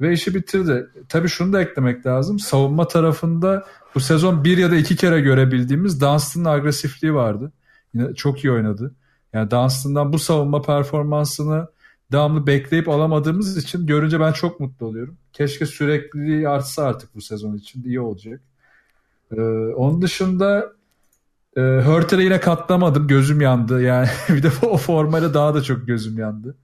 ve işi bitirdi. Tabii şunu da eklemek lazım. Savunma tarafında bu sezon bir ya da iki kere görebildiğimiz Dunstan'ın agresifliği vardı. Yine çok iyi oynadı. Yani Dunstan'dan bu savunma performansını devamlı bekleyip alamadığımız için görünce ben çok mutlu oluyorum. Keşke sürekliliği artsa artık bu sezon için iyi olacak. Ee, onun dışında e, Hörter'e yine katlamadım. Gözüm yandı. Yani bir de o formayla daha da çok gözüm yandı.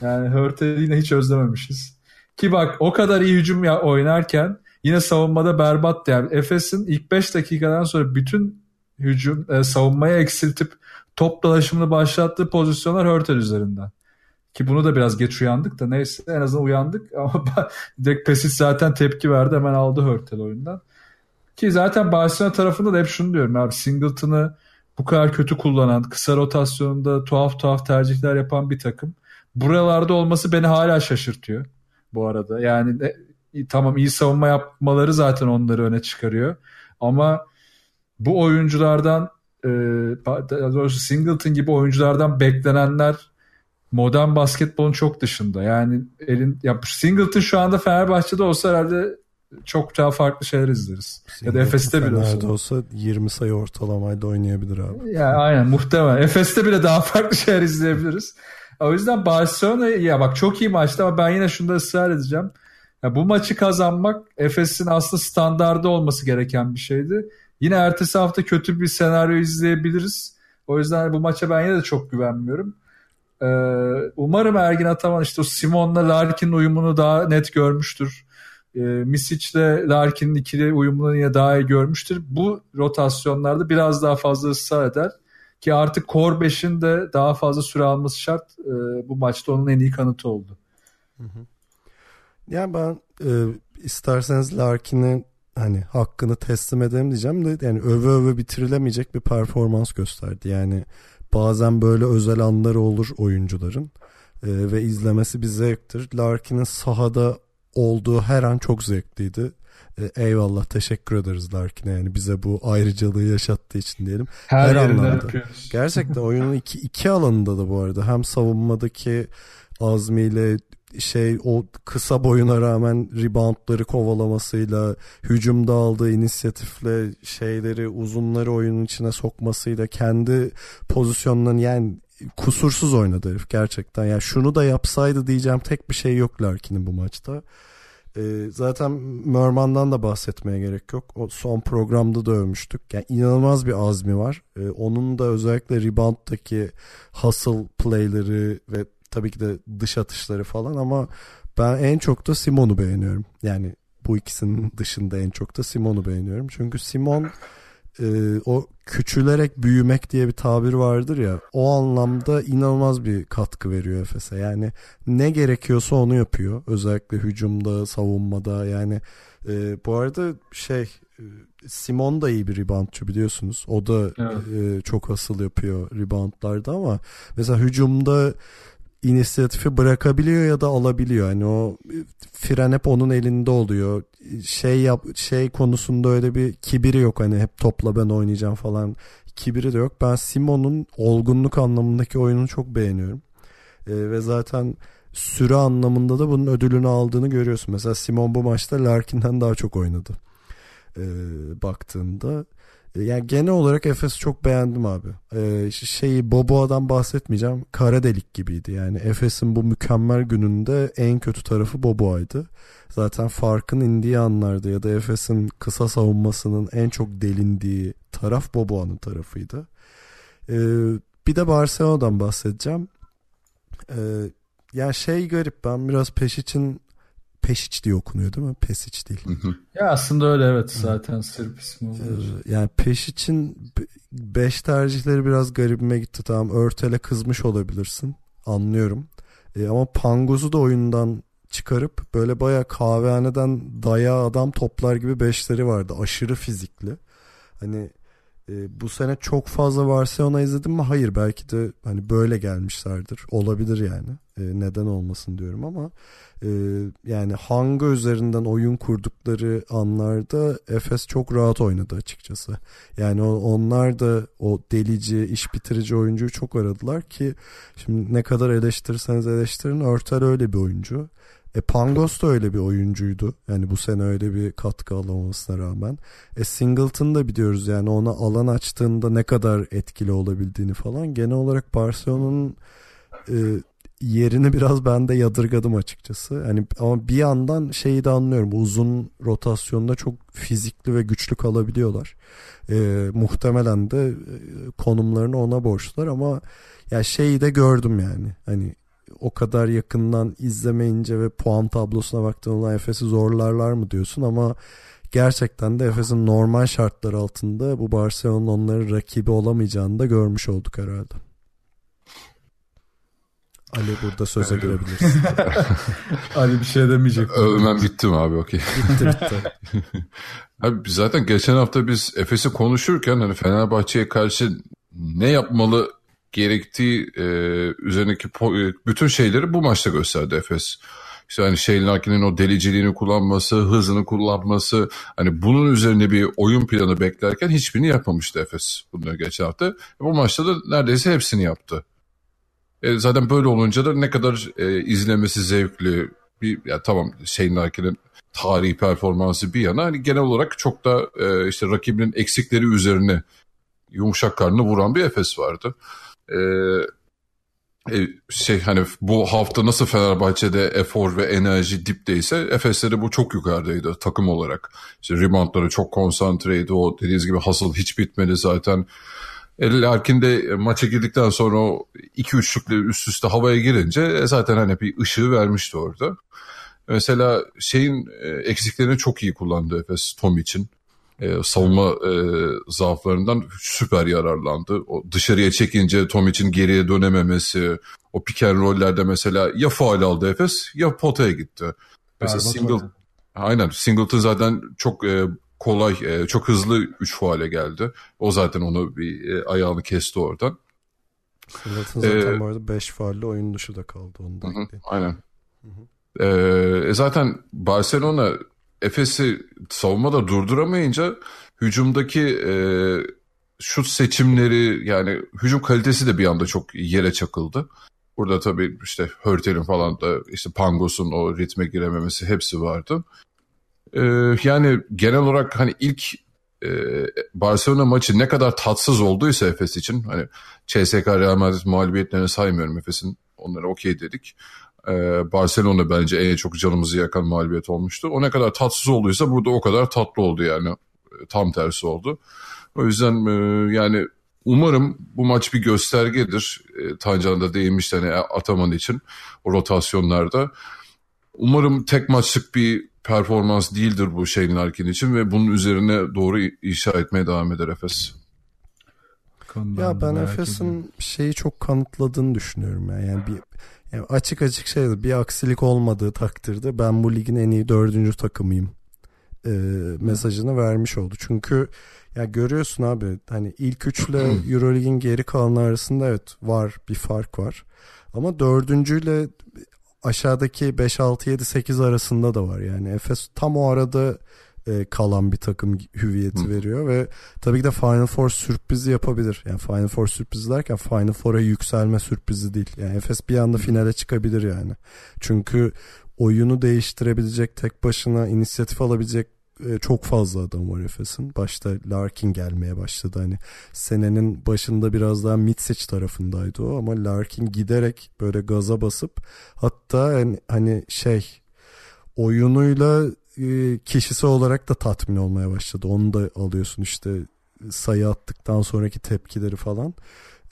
Yani Hörter'i yine hiç özlememişiz. Ki bak o kadar iyi hücum ya- oynarken yine savunmada berbat yani. Efes'in ilk 5 dakikadan sonra bütün hücum e, savunmaya eksiltip top dolaşımını başlattığı pozisyonlar Hörtel üzerinden. Ki bunu da biraz geç uyandık da neyse en azından uyandık ama direkt Pesic zaten tepki verdi hemen aldı Hörtel oyundan. Ki zaten Barcelona tarafında da hep şunu diyorum abi Singleton'ı bu kadar kötü kullanan, kısa rotasyonda tuhaf tuhaf tercihler yapan bir takım. Buralarda olması beni hala şaşırtıyor bu arada. Yani e, tamam iyi savunma yapmaları zaten onları öne çıkarıyor. Ama bu oyunculardan e, daha doğrusu Singleton gibi oyunculardan beklenenler modern basketbolun çok dışında. Yani elin ya Singleton şu anda Fenerbahçe'de olsa herhalde çok daha farklı şeyler izleriz. ya da Efes'te bile olsa. olsa 20 sayı ortalamayla oynayabilir abi. Ya aynen muhtemelen. Efes'te bile daha farklı şeyler izleyebiliriz. O yüzden Barcelona ya bak çok iyi maçtı ama ben yine şunda ısrar edeceğim. Ya bu maçı kazanmak Efes'in aslında standardı olması gereken bir şeydi. Yine ertesi hafta kötü bir senaryo izleyebiliriz. O yüzden bu maça ben yine de çok güvenmiyorum. Ee, umarım Ergin Ataman işte o Simon'la Larkin'in uyumunu daha net görmüştür. Ee, Misic'le Larkin'in ikili uyumunu daha iyi görmüştür. Bu rotasyonlarda biraz daha fazla ısrar eder. Ki artık Core 5'in de daha fazla süre alması şart. Ee, bu maçta onun en iyi kanıtı oldu. Yani ben e, isterseniz Larkin'in hani hakkını teslim edelim diyeceğim de yani öve öve bitirilemeyecek bir performans gösterdi. Yani bazen böyle özel anları olur oyuncuların e, ve izlemesi bir zevktir. Larkin'in sahada olduğu her an çok zevkliydi. E, eyvallah teşekkür ederiz Larkin'e yani bize bu ayrıcalığı yaşattığı için diyelim. Her, Her anlamda. Gerçekten oyunun iki, iki alanında da bu arada hem savunmadaki azmiyle şey o kısa boyuna rağmen reboundları kovalamasıyla hücumda aldığı inisiyatifle şeyleri uzunları oyunun içine sokmasıyla kendi pozisyonlarını yani kusursuz oynadı herif gerçekten. Yani şunu da yapsaydı diyeceğim tek bir şey yok Larkin'in bu maçta. Ee, zaten Merman'dan da bahsetmeye gerek yok. O son programda da övmüştük. Yani inanılmaz bir azmi var. Ee, onun da özellikle rebound'daki hustle play'leri ve tabii ki de dış atışları falan ama ben en çok da Simon'u beğeniyorum. Yani bu ikisinin dışında en çok da Simon'u beğeniyorum. Çünkü Simon e, o küçülerek büyümek diye bir tabir vardır ya o anlamda inanılmaz bir katkı veriyor Efes'e. Yani ne gerekiyorsa onu yapıyor. Özellikle hücumda, savunmada yani e, bu arada şey e, Simon da iyi bir reboundçu biliyorsunuz. O da Evet. e, çok asıl yapıyor reboundlarda ama mesela hücumda inisiyatifi bırakabiliyor ya da alabiliyor. Hani o fren hep onun elinde oluyor. Şey yap şey konusunda öyle bir kibiri yok hani hep topla ben oynayacağım falan. Kibiri de yok. Ben Simon'un olgunluk anlamındaki oyununu çok beğeniyorum. E, ve zaten süre anlamında da bunun ödülünü aldığını görüyorsun. Mesela Simon bu maçta Larkin'den daha çok oynadı. E, baktığında. Yani genel olarak Efes çok beğendim abi. Ee, şeyi Boboa'dan bahsetmeyeceğim. Kara delik gibiydi. Yani Efes'in bu mükemmel gününde en kötü tarafı Boboa'ydı. Zaten farkın indiği anlarda ya da Efes'in kısa savunmasının en çok delindiği taraf Boboa'nın tarafıydı. Ee, bir de Barcelona'dan bahsedeceğim. Ee, yani şey garip ben biraz Peşic'in Peşic diye okunuyor değil mi? Pesic değil. Ya aslında öyle evet zaten Sırp ismi oluyor. Ee, Yani peş için 5 tercihleri biraz garibime gitti. Tamam Örtel'e kızmış olabilirsin. Anlıyorum. Ee, ama Pangos'u da oyundan çıkarıp böyle baya kahvehaneden dayağı adam toplar gibi beşleri vardı. Aşırı fizikli. Hani e, bu sene çok fazla Barcelona izledim mi? Hayır belki de hani böyle gelmişlerdir. Olabilir yani. E, neden olmasın diyorum ama e, yani Hanga üzerinden oyun kurdukları anlarda Efes çok rahat oynadı açıkçası. Yani onlar da o delici, iş bitirici oyuncuyu çok aradılar ki şimdi ne kadar eleştirirseniz eleştirin Örtel öyle bir oyuncu. E Pangos da öyle bir oyuncuydu. Yani bu sene öyle bir katkı alamamasına rağmen. E Singleton da biliyoruz yani ona alan açtığında ne kadar etkili olabildiğini falan. Genel olarak Barcelona'nın e, yerini biraz ben de yadırgadım açıkçası. Yani ama bir yandan şeyi de anlıyorum. Uzun rotasyonda çok fizikli ve güçlü kalabiliyorlar. E, muhtemelen de e, konumlarını ona borçlular ama ya şeyi de gördüm yani. Hani o kadar yakından izlemeyince ve puan tablosuna baktığında Efes'i zorlarlar mı diyorsun ama gerçekten de Efes'in normal şartlar altında bu Barcelona'nın onların rakibi olamayacağını da görmüş olduk herhalde. Ali burada söze girebilirsin. Ali bir şey demeyecek. Övmem bitti mi abi okey. Bitti bitti. Abi zaten geçen hafta biz Efes'i konuşurken hani Fenerbahçe'ye karşı ne yapmalı gerektiği e, üzerindeki po- bütün şeyleri bu maçta gösterdi Efes. İşte hani Shane Larkin'in o deliciliğini kullanması, hızını kullanması, hani bunun üzerine bir oyun planı beklerken hiçbirini yapmamıştı Efes bunları geçen hafta. Bu maçta da neredeyse hepsini yaptı. E, zaten böyle olunca da ne kadar e, izlemesi zevkli, bir ya tamam Shane Larkin'in tarihi performansı bir yana hani genel olarak çok da e, işte rakibinin eksikleri üzerine yumuşak karnını vuran bir Efes vardı. E, e, şey hani bu hafta nasıl Fenerbahçe'de efor ve enerji dipteyse Efes'te de bu çok yukarıdaydı takım olarak. İşte reboundları çok konsantreydi o dediğiniz gibi hasıl hiç bitmedi zaten. E, Larkin de maça girdikten sonra o iki üçlükle üst üste havaya girince e, zaten hani bir ışığı vermişti orada. Mesela şeyin e, eksiklerini çok iyi kullandı Efes Tom için. E, savunma e, zaaflarından süper yararlandı. O dışarıya çekince Tom için geriye dönememesi, o pick and roll'lerde mesela ya faal aldı Efes ya potaya gitti. Mesela Berbat single, aynen Singleton zaten çok e, kolay, e, çok hızlı 3 faale geldi. O zaten onu bir e, ayağını kesti oradan. Singleton zaten Ee, bu arada 5 faulle oyun dışı da kaldı onu da Hı hı, ekleyeyim. aynen. Ee, e zaten Barcelona Efes'i savunmada durduramayınca hücumdaki e, şut seçimleri yani hücum kalitesi de bir anda çok yere çakıldı. Burada tabii işte Hörtel'in falan da işte Pangos'un o ritme girememesi hepsi vardı. Ee, yani genel olarak hani ilk e, Barcelona maçı ne kadar tatsız olduysa Efes için hani CSK Real Madrid mağlubiyetlerini saymıyorum Efes'in onlara okey dedik. Ee, Barcelona bence en çok canımızı yakan mağlubiyet olmuştu. O ne kadar tatsız olduysa burada o kadar tatlı oldu yani. Ee, Tam tersi oldu. O yüzden e, yani umarım bu maç bir göstergedir. E, Tancan da değinmişti hani Ataman için o rotasyonlarda. Umarım tek maçlık bir performans değildir bu Shane Larkin için ve bunun üzerine doğru inşa etmeye devam eder Efes. Ya ben. Efes'in şeyi çok kanıtladığını düşünüyorum ya. Yani bir yani açık açık şey bir aksilik olmadığı takdirde ben bu ligin en iyi dördüncü takımıyım e, mesajını vermiş oldu. Çünkü ya görüyorsun abi hani ilk üçle Eurolig'in geri kalanı arasında evet var bir fark var. Ama dördüncüyle aşağıdaki 5 6 7 8 arasında da var. Yani Efes tam o arada e, kalan bir takım hüviyeti Hı. veriyor ve tabii ki de Final Four sürprizi yapabilir. Yani Final Four sürprizi derken Final Four'a yükselme sürprizi değil. Yani Efes bir anda finale çıkabilir yani. Çünkü oyunu değiştirebilecek, tek başına inisiyatif alabilecek e, çok fazla adam var Efes'in. Başta Larkin gelmeye başladı. Hani senenin başında biraz daha Mitsic tarafındaydı o ama Larkin giderek böyle gaza basıp hatta hani, hani şey oyunuyla e, kişisi olarak da tatmin olmaya başladı. Onu da alıyorsun işte sayı attıktan sonraki tepkileri falan.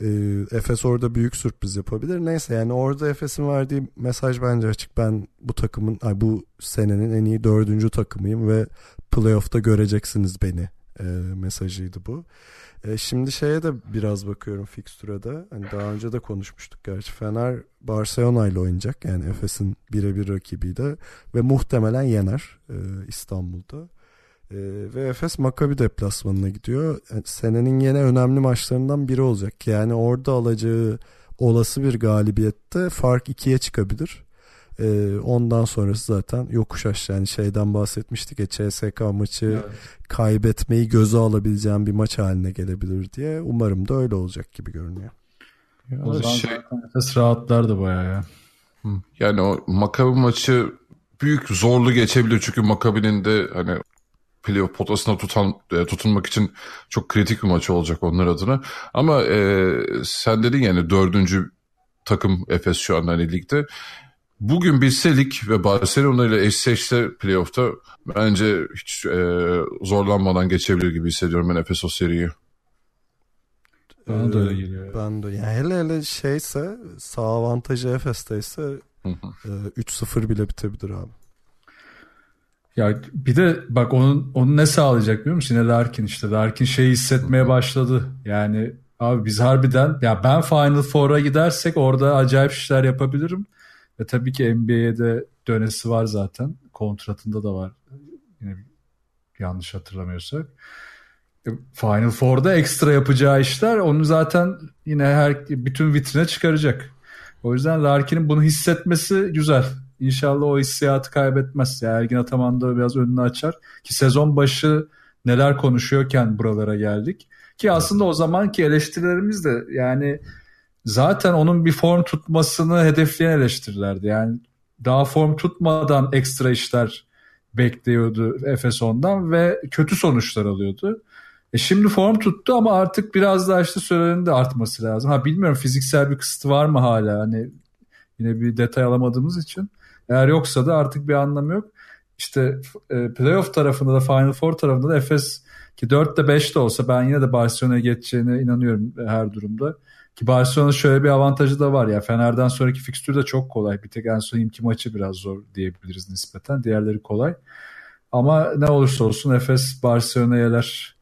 E, Efes orada büyük sürpriz yapabilir. Neyse yani orada Efes'in verdiği mesaj bence açık. Ben bu takımın, ay bu senenin en iyi dördüncü takımıyım ve playoff'ta göreceksiniz beni e, mesajıydı bu. E, şimdi şeye de biraz bakıyorum fikstüre de. Hani daha önce de konuşmuştuk gerçi. Fener Barcelona ile oynayacak. Yani Efes'in birebir rakibiydi ve muhtemelen yener e, İstanbul'da. E, ve Efes Maccabi deplasmanına gidiyor. Yani senenin yine önemli maçlarından biri olacak. Yani orada alacağı olası bir galibiyette fark ikiye çıkabilir. E, ondan sonrası zaten yokuş aşağı. Yani şeyden bahsetmiştik ya CSK maçı kaybetmeyi göze alabileceğim bir maç haline gelebilir diye. Umarım da öyle olacak gibi görünüyor. O zaman Şey- Efes rahatlardı bayağı ya. Yani o Makabi maçı büyük zorlu geçebilir çünkü Makabi'nin de hani playoff potasına tutan, e, tutunmak için çok kritik bir maç olacak onlar adına. Ama e, sen dedin yani dördüncü takım Efes şu anda hani ligde. Bugün bilse lig ve Barcelona ile eşleşse playoff'ta bence hiç e, zorlanmadan geçebilir gibi hissediyorum ben Efes o seriyi. Bana da öyle geliyor. Ben de. Yani hele hele şeyse sağ avantajı Efes'teyse Hı hı. e, 3-0 bile bitebilir abi. Ya bir de bak onun onu ne sağlayacak biliyor musun? Yine Larkin işte. Larkin şeyi hissetmeye başladı. Yani abi biz harbiden ya ben Final Four'a gidersek orada acayip işler yapabilirim. Ve tabii ki NBA'de dönesi var zaten. Kontratında da var. Yine yanlış hatırlamıyorsak. E, Final Four'da ekstra yapacağı işler onu zaten yine her bütün vitrine çıkaracak. O yüzden Larkin'in bunu hissetmesi güzel. İnşallah o hissiyatı kaybetmez. Yani Ergin Ataman da biraz önünü açar. Ki sezon başı neler konuşuyorken buralara geldik. Ki aslında o zamanki eleştirilerimiz de yani zaten onun bir form tutmasını hedefleyen eleştirilerdi. Yani daha form tutmadan ekstra işler bekliyordu Efes ondan ve kötü sonuçlar alıyordu. E şimdi form tuttu ama artık biraz daha işte sürenin de artması lazım. Ha bilmiyorum fiziksel bir kısıtı var mı hala hani yine bir detay alamadığımız için. Eğer yoksa da artık bir anlamı yok. İşte e, playoff tarafında da Final Four tarafında da Efes ki 4'te 5'te olsa ben yine de Barcelona'ya geçeceğine inanıyorum her durumda. Ki Barcelona'nın şöyle bir avantajı da var ya Fener'den sonraki fikstür de çok kolay. Bir tek en son imki maçı biraz zor diyebiliriz nispeten. Diğerleri kolay. Ama ne olursa olsun Efes Barcelona'ya yeler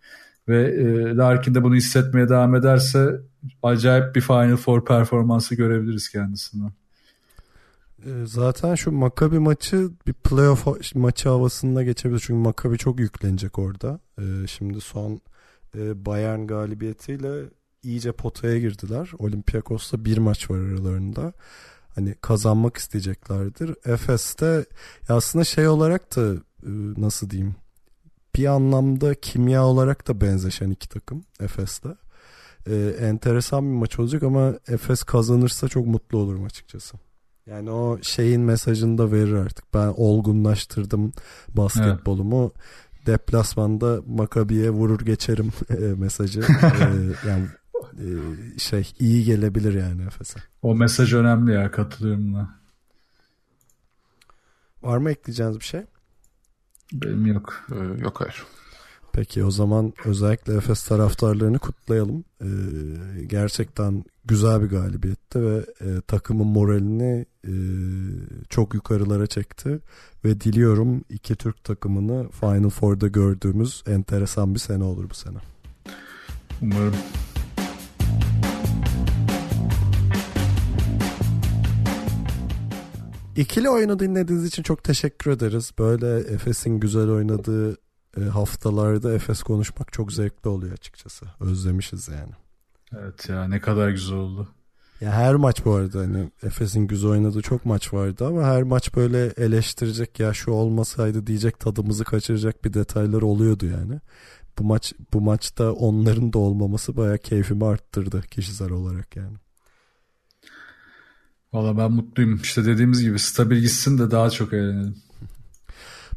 ve e, Larkin de bunu hissetmeye devam ederse acayip bir Final Four performansı görebiliriz kendisinden. E, Zaten şu Maccabi maçı bir playoff maçı havasında geçebilir. Çünkü Maccabi çok yüklenecek orada. E, Şimdi son e, Bayern galibiyetiyle iyice potaya girdiler. Olympiakos'ta bir maç var aralarında. Hani kazanmak isteyeceklerdir. Efes'te aslında şey olarak da e, nasıl diyeyim bir anlamda kimya olarak da benzeşen iki takım Efes'te. E, enteresan bir maç olacak ama Efes kazanırsa çok mutlu olurum açıkçası. Yani o şeyin mesajını da verir artık. Ben olgunlaştırdım basketbolumu. Deplasmanda Makabi'ye vurur geçerim e, mesajı. E, yani e, şey iyi gelebilir yani Efes'e. O mesaj önemli ya katılıyorum buna. Var mı ekleyeceğiniz bir şey? Benim yok. Ee, yok hayır. Peki o zaman özellikle Efes taraftarlarını kutlayalım. Ee, gerçekten güzel bir galibiyetti ve e, takımın moralini e, çok yukarılara çekti. Ve diliyorum iki Türk takımını Final Four'da gördüğümüz enteresan bir sene olur bu sene. Umarım. İkili oyunu dinlediğiniz için çok teşekkür ederiz. Böyle Efes'in güzel oynadığı e, haftalarda Efes konuşmak çok zevkli oluyor açıkçası. Özlemişiz yani. Evet ya ne kadar güzel oldu. Ya her maç bu arada hani Efes'in güzel oynadığı çok maç vardı ama her maç böyle eleştirecek ya şu olmasaydı diyecek tadımızı kaçıracak bir detaylar oluyordu yani. Bu maç bu maçta onların da olmaması bayağı keyfimi arttırdı kişisel olarak yani. Valla ben mutluyum. İşte dediğimiz gibi stabil gitsin de daha çok eğlenelim.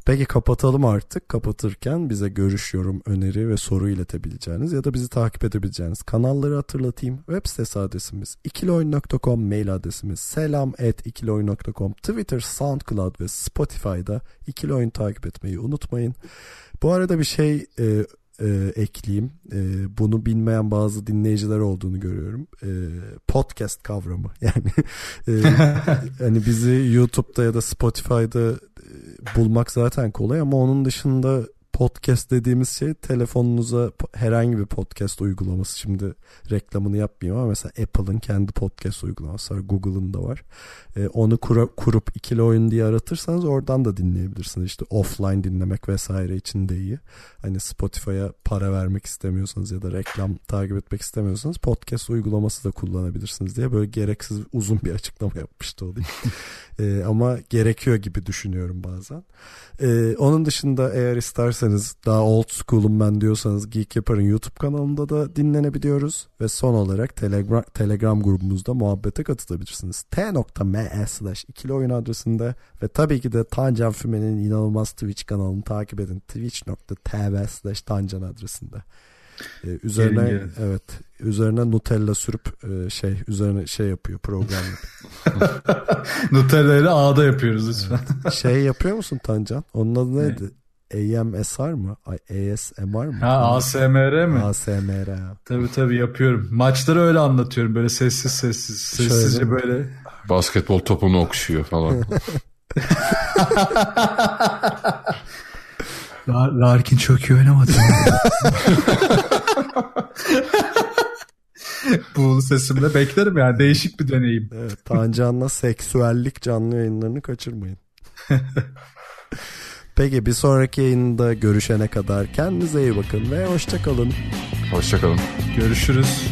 Peki kapatalım artık. Kapatırken bize görüş, yorum, öneri ve soru iletebileceğiniz ya da bizi takip edebileceğiniz kanalları hatırlatayım. Web sitesi adresimiz ikiloyun.com, mail adresimiz selam at ikiloyun.com, Twitter, SoundCloud ve Spotify'da ikili oyun takip etmeyi unutmayın. Bu arada bir şey e, e, ekleyeyim. E, bunu bilmeyen bazı dinleyiciler olduğunu görüyorum. E, podcast kavramı. Yani e, hani bizi YouTube'da ya da Spotify'da e, bulmak zaten kolay ama onun dışında podcast dediğimiz şey telefonunuza herhangi bir podcast uygulaması. Şimdi reklamını yapmayayım ama mesela Apple'ın kendi podcast uygulaması var Google'ın da var. Ee, onu kura, kurup ikili oyun diye aratırsanız oradan da dinleyebilirsiniz. İşte offline dinlemek vesaire için de iyi. Hani Spotify'a para vermek istemiyorsanız ya da reklam takip etmek istemiyorsanız podcast uygulaması da kullanabilirsiniz diye böyle gereksiz uzun bir açıklama yapmıştı olayım ee, ama gerekiyor gibi düşünüyorum bazen. Ee, onun dışında eğer isterseniz daha old school'um ben diyorsanız Geek Yapar'ın YouTube kanalında da dinlenebiliyoruz. Ve son olarak Telegram, Telegram grubumuzda muhabbete katılabilirsiniz. t.me slash ikili oyun adresinde ve tabii ki de Tancan Füme'nin inanılmaz Twitch kanalını takip edin. twitch.tv slash Tancan adresinde. Ee, üzerine Gelin, gelin. evet üzerine Nutella sürüp e, şey üzerine şey yapıyor program yapıyor. Nutella ile ağda yapıyoruz lütfen. şey yapıyor musun Tancan? Onun adı Ne? AMSR mı? ASMR mı? Ha ASMR mi? ASMR. Tabii tabii yapıyorum. Maçları öyle anlatıyorum böyle sessiz sessiz. Sessizce Şöyle mi? böyle. Basketbol topunu okşuyor falan. La- Larkin çok iyi oynamadı. Bu sesimle beklerim yani değişik bir deneyim. Evet, Tancan'la seksüellik canlı yayınlarını kaçırmayın. Peki bir sonraki yayında görüşene kadar kendinize iyi bakın ve hoşçakalın. Hoşçakalın. Görüşürüz.